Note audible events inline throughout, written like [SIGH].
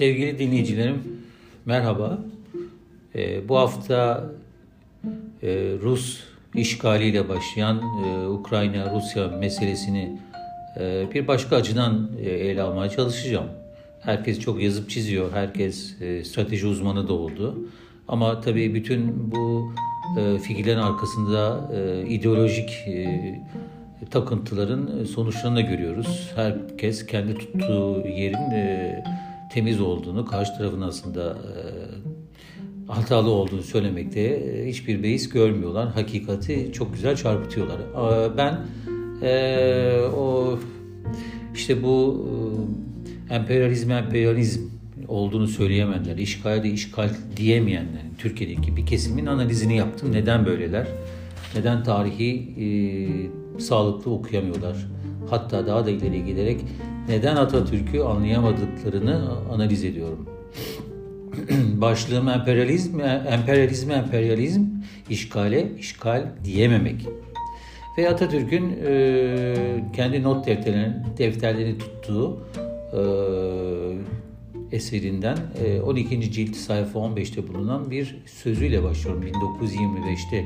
Sevgili dinleyicilerim, merhaba. Ee, bu hafta e, Rus işgaliyle başlayan e, Ukrayna-Rusya meselesini e, bir başka açıdan e, ele almaya çalışacağım. Herkes çok yazıp çiziyor, herkes e, strateji uzmanı da oldu. Ama tabii bütün bu e, fikirlerin arkasında e, ideolojik e, takıntıların sonuçlarını görüyoruz. Herkes kendi tuttuğu yerin e, temiz olduğunu, karşı tarafın aslında e, hatalı olduğunu söylemekte e, hiçbir beis görmüyorlar. Hakikati çok güzel çarpıtıyorlar. E, ben o işte bu emperyalizm emperyalizm olduğunu söyleyemeyenler, işgal de işgal diyemeyenler, Türkiye'deki bir kesimin analizini yaptım. Neden böyleler? Neden tarihi e, sağlıklı okuyamıyorlar? Hatta daha da ileri giderek neden Atatürk'ü anlayamadıklarını analiz ediyorum. [CLEARS THROAT] Başlığım emperyalizm, emperyalizm, emperyalizm, işgale, işgal diyememek. Ve Atatürk'ün e, kendi not defterlerini, defterlerini tuttuğu e, eserinden e, 12. cilt sayfa 15'te bulunan bir sözüyle başlıyorum. 1925'te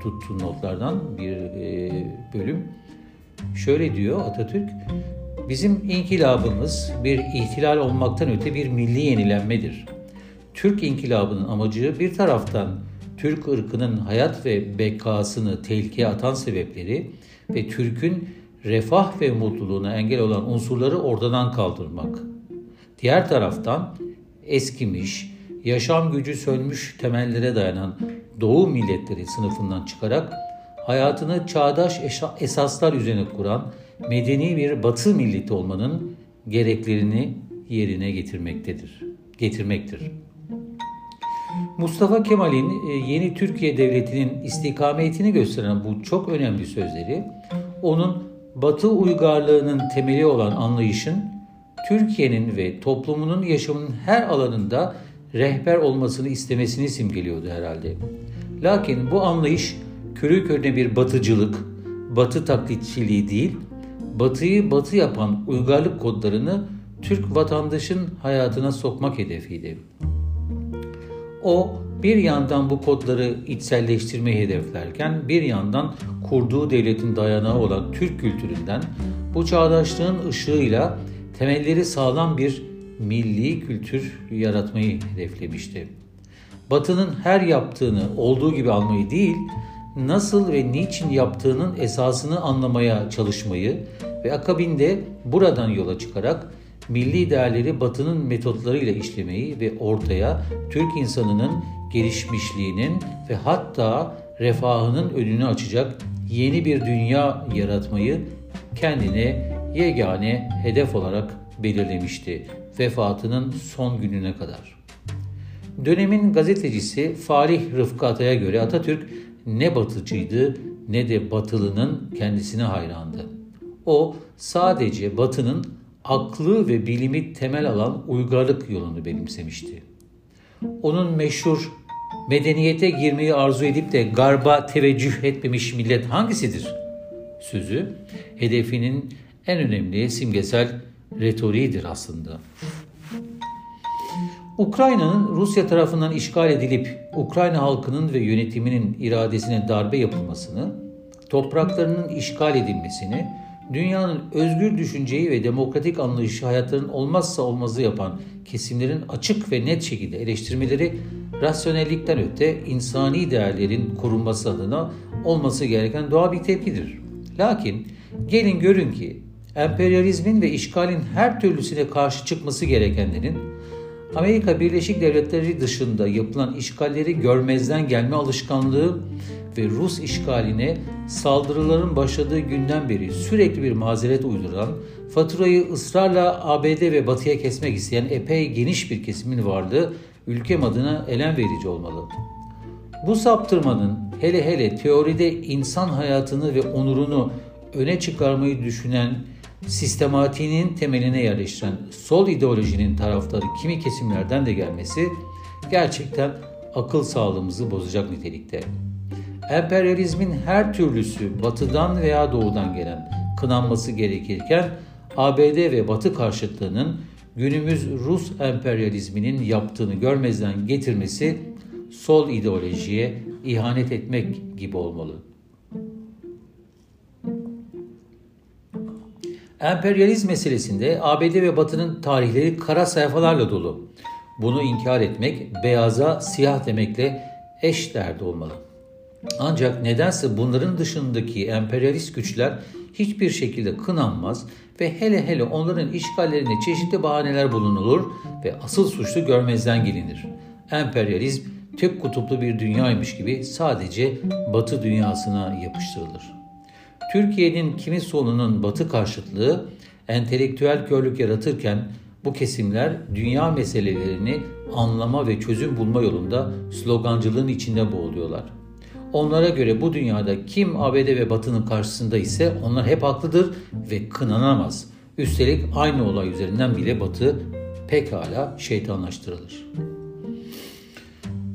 tuttuğu notlardan bir e, bölüm. Şöyle diyor Atatürk, bizim inkılabımız bir ihtilal olmaktan öte bir milli yenilenmedir. Türk inkılabının amacı bir taraftan Türk ırkının hayat ve bekasını tehlikeye atan sebepleri ve Türk'ün refah ve mutluluğuna engel olan unsurları ortadan kaldırmak. Diğer taraftan eskimiş, yaşam gücü sönmüş temellere dayanan Doğu milletleri sınıfından çıkarak hayatını çağdaş esaslar üzerine kuran medeni bir Batı milleti olmanın gereklerini yerine getirmektedir. Getirmektir. Mustafa Kemal'in e, yeni Türkiye Devleti'nin istikametini gösteren bu çok önemli sözleri onun Batı uygarlığının temeli olan anlayışın Türkiye'nin ve toplumunun yaşamının her alanında rehber olmasını istemesini simgeliyordu herhalde. Lakin bu anlayış körü körüne bir batıcılık, batı taklitçiliği değil, batıyı batı yapan uygarlık kodlarını Türk vatandaşın hayatına sokmak hedefiydi. O bir yandan bu kodları içselleştirmeyi hedeflerken bir yandan kurduğu devletin dayanağı olan Türk kültüründen bu çağdaşlığın ışığıyla temelleri sağlam bir milli kültür yaratmayı hedeflemişti. Batı'nın her yaptığını olduğu gibi almayı değil, nasıl ve niçin yaptığının esasını anlamaya çalışmayı ve akabinde buradan yola çıkarak milli değerleri Batı'nın metotlarıyla işlemeyi ve ortaya Türk insanının gelişmişliğinin ve hatta refahının önünü açacak yeni bir dünya yaratmayı kendine yegane hedef olarak belirlemişti vefatının son gününe kadar. Dönemin gazetecisi Falih Rıfkı Atay'a göre Atatürk ne batıcıydı ne de batılının kendisine hayrandı. O sadece batının aklı ve bilimi temel alan uygarlık yolunu benimsemişti. Onun meşhur medeniyete girmeyi arzu edip de garba teveccüh etmemiş millet hangisidir? Sözü hedefinin en önemli simgesel retoriğidir aslında. Ukrayna'nın Rusya tarafından işgal edilip Ukrayna halkının ve yönetiminin iradesine darbe yapılmasını, topraklarının işgal edilmesini, dünyanın özgür düşünceyi ve demokratik anlayışı hayatların olmazsa olmazı yapan kesimlerin açık ve net şekilde eleştirmeleri rasyonellikten öte insani değerlerin korunması adına olması gereken doğal bir tepkidir. Lakin gelin görün ki emperyalizmin ve işgalin her türlüsüne karşı çıkması gerekenlerin Amerika Birleşik Devletleri dışında yapılan işgalleri görmezden gelme alışkanlığı ve Rus işgaline saldırıların başladığı günden beri sürekli bir mazeret uyduran, faturayı ısrarla ABD ve Batı'ya kesmek isteyen epey geniş bir kesimin varlığı ülkem adına elem verici olmalı. Bu saptırmanın hele hele teoride insan hayatını ve onurunu öne çıkarmayı düşünen sistematiğinin temeline yerleştiren sol ideolojinin tarafları kimi kesimlerden de gelmesi gerçekten akıl sağlığımızı bozacak nitelikte. Emperyalizmin her türlüsü batıdan veya doğudan gelen kınanması gerekirken ABD ve Batı karşıtlığının günümüz Rus emperyalizminin yaptığını görmezden getirmesi sol ideolojiye ihanet etmek gibi olmalı. Emperyalizm meselesinde ABD ve Batı'nın tarihleri kara sayfalarla dolu. Bunu inkar etmek beyaza siyah demekle eş derdi olmalı. Ancak nedense bunların dışındaki emperyalist güçler hiçbir şekilde kınanmaz ve hele hele onların işgallerine çeşitli bahaneler bulunulur ve asıl suçlu görmezden gelinir. Emperyalizm tek kutuplu bir dünyaymış gibi sadece Batı dünyasına yapıştırılır. Türkiye'nin kimi sonunun Batı karşıtlığı entelektüel körlük yaratırken bu kesimler dünya meselelerini anlama ve çözüm bulma yolunda slogancılığın içinde boğuluyorlar. Onlara göre bu dünyada kim ABD ve Batı'nın karşısında ise onlar hep haklıdır ve kınanamaz. Üstelik aynı olay üzerinden bile Batı pekala şeytanlaştırılır.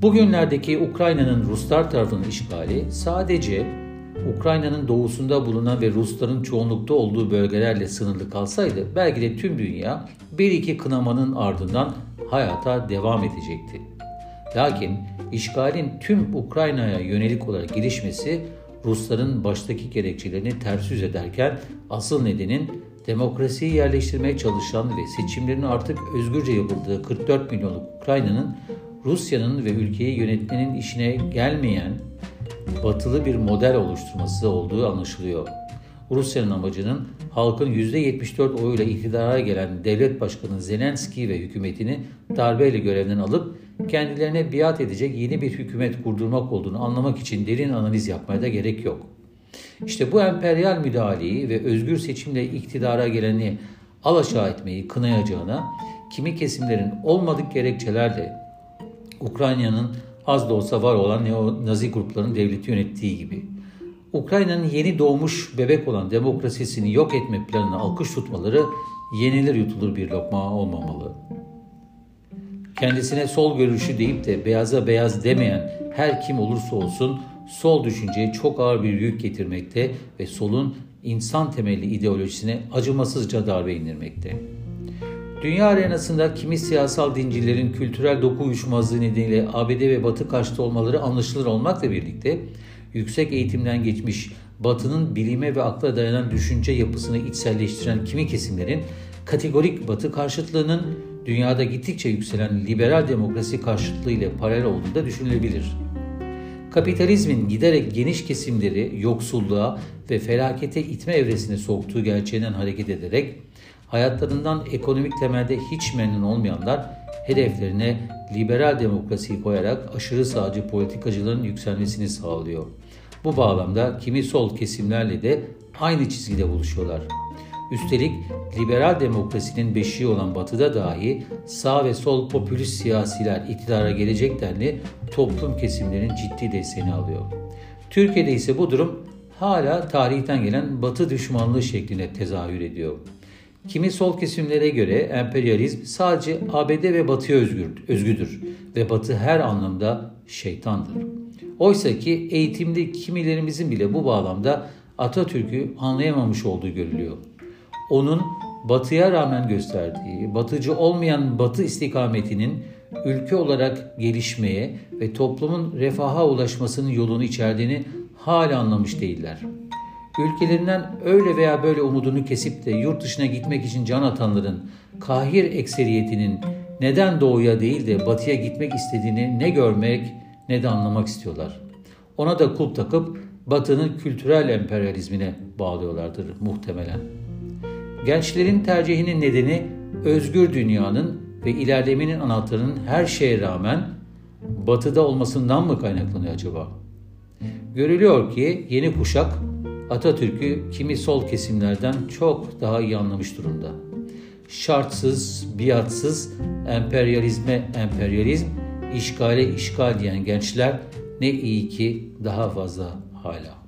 Bugünlerdeki Ukrayna'nın Ruslar tarafından işgali sadece Ukrayna'nın doğusunda bulunan ve Rusların çoğunlukta olduğu bölgelerle sınırlı kalsaydı belki de tüm dünya bir iki kınamanın ardından hayata devam edecekti. Lakin işgalin tüm Ukrayna'ya yönelik olarak gelişmesi Rusların baştaki gerekçelerini ters yüz ederken asıl nedenin demokrasiyi yerleştirmeye çalışan ve seçimlerin artık özgürce yapıldığı 44 milyonluk Ukrayna'nın Rusya'nın ve ülkeyi yönetmenin işine gelmeyen batılı bir model oluşturması olduğu anlaşılıyor. Rusya'nın amacının halkın %74 oyuyla iktidara gelen devlet başkanı Zelenski ve hükümetini darbeyle görevden alıp kendilerine biat edecek yeni bir hükümet kurdurmak olduğunu anlamak için derin analiz yapmaya da gerek yok. İşte bu emperyal müdahaleyi ve özgür seçimle iktidara geleni alaşağı etmeyi kınayacağına kimi kesimlerin olmadık gerekçelerle Ukrayna'nın az da olsa var olan neo-nazi grupların devleti yönettiği gibi. Ukrayna'nın yeni doğmuş bebek olan demokrasisini yok etme planını alkış tutmaları yenilir yutulur bir lokma olmamalı. Kendisine sol görüşü deyip de beyaza beyaz demeyen her kim olursa olsun sol düşünceye çok ağır bir yük getirmekte ve solun insan temelli ideolojisine acımasızca darbe indirmekte. Dünya arenasında kimi siyasal dincilerin kültürel doku uyuşmazlığı nedeniyle ABD ve Batı karşıtı olmaları anlaşılır olmakla birlikte yüksek eğitimden geçmiş Batı'nın bilime ve akla dayanan düşünce yapısını içselleştiren kimi kesimlerin kategorik Batı karşıtlığının dünyada gittikçe yükselen liberal demokrasi karşıtlığı ile paralel olduğu da düşünülebilir. Kapitalizmin giderek geniş kesimleri yoksulluğa ve felakete itme evresine soktuğu gerçeğinden hareket ederek hayatlarından ekonomik temelde hiç memnun olmayanlar hedeflerine liberal demokrasiyi koyarak aşırı sağcı politikacıların yükselmesini sağlıyor. Bu bağlamda kimi sol kesimlerle de aynı çizgide buluşuyorlar. Üstelik liberal demokrasinin beşiği olan batıda dahi sağ ve sol popülist siyasiler iktidara gelecek denli toplum kesimlerinin ciddi desteğini alıyor. Türkiye'de ise bu durum hala tarihten gelen batı düşmanlığı şeklinde tezahür ediyor. Kimi sol kesimlere göre emperyalizm sadece ABD ve Batı'ya özgüdür ve Batı her anlamda şeytandır. Oysa ki eğitimli kimilerimizin bile bu bağlamda Atatürk'ü anlayamamış olduğu görülüyor. Onun batıya rağmen gösterdiği, batıcı olmayan batı istikametinin ülke olarak gelişmeye ve toplumun refaha ulaşmasının yolunu içerdiğini hala anlamış değiller. Ülkelerinden öyle veya böyle umudunu kesip de yurt dışına gitmek için can atanların kahir ekseriyetinin neden doğuya değil de batıya gitmek istediğini ne görmek ne de anlamak istiyorlar. Ona da kulp takıp batının kültürel emperyalizmine bağlıyorlardır muhtemelen. Gençlerin tercihinin nedeni özgür dünyanın ve ilerlemenin anahtarının her şeye rağmen batıda olmasından mı kaynaklanıyor acaba? Görülüyor ki yeni kuşak Atatürk'ü kimi sol kesimlerden çok daha iyi anlamış durumda. Şartsız, biatsız, emperyalizme emperyalizm, işgale işgal diyen gençler ne iyi ki daha fazla hala.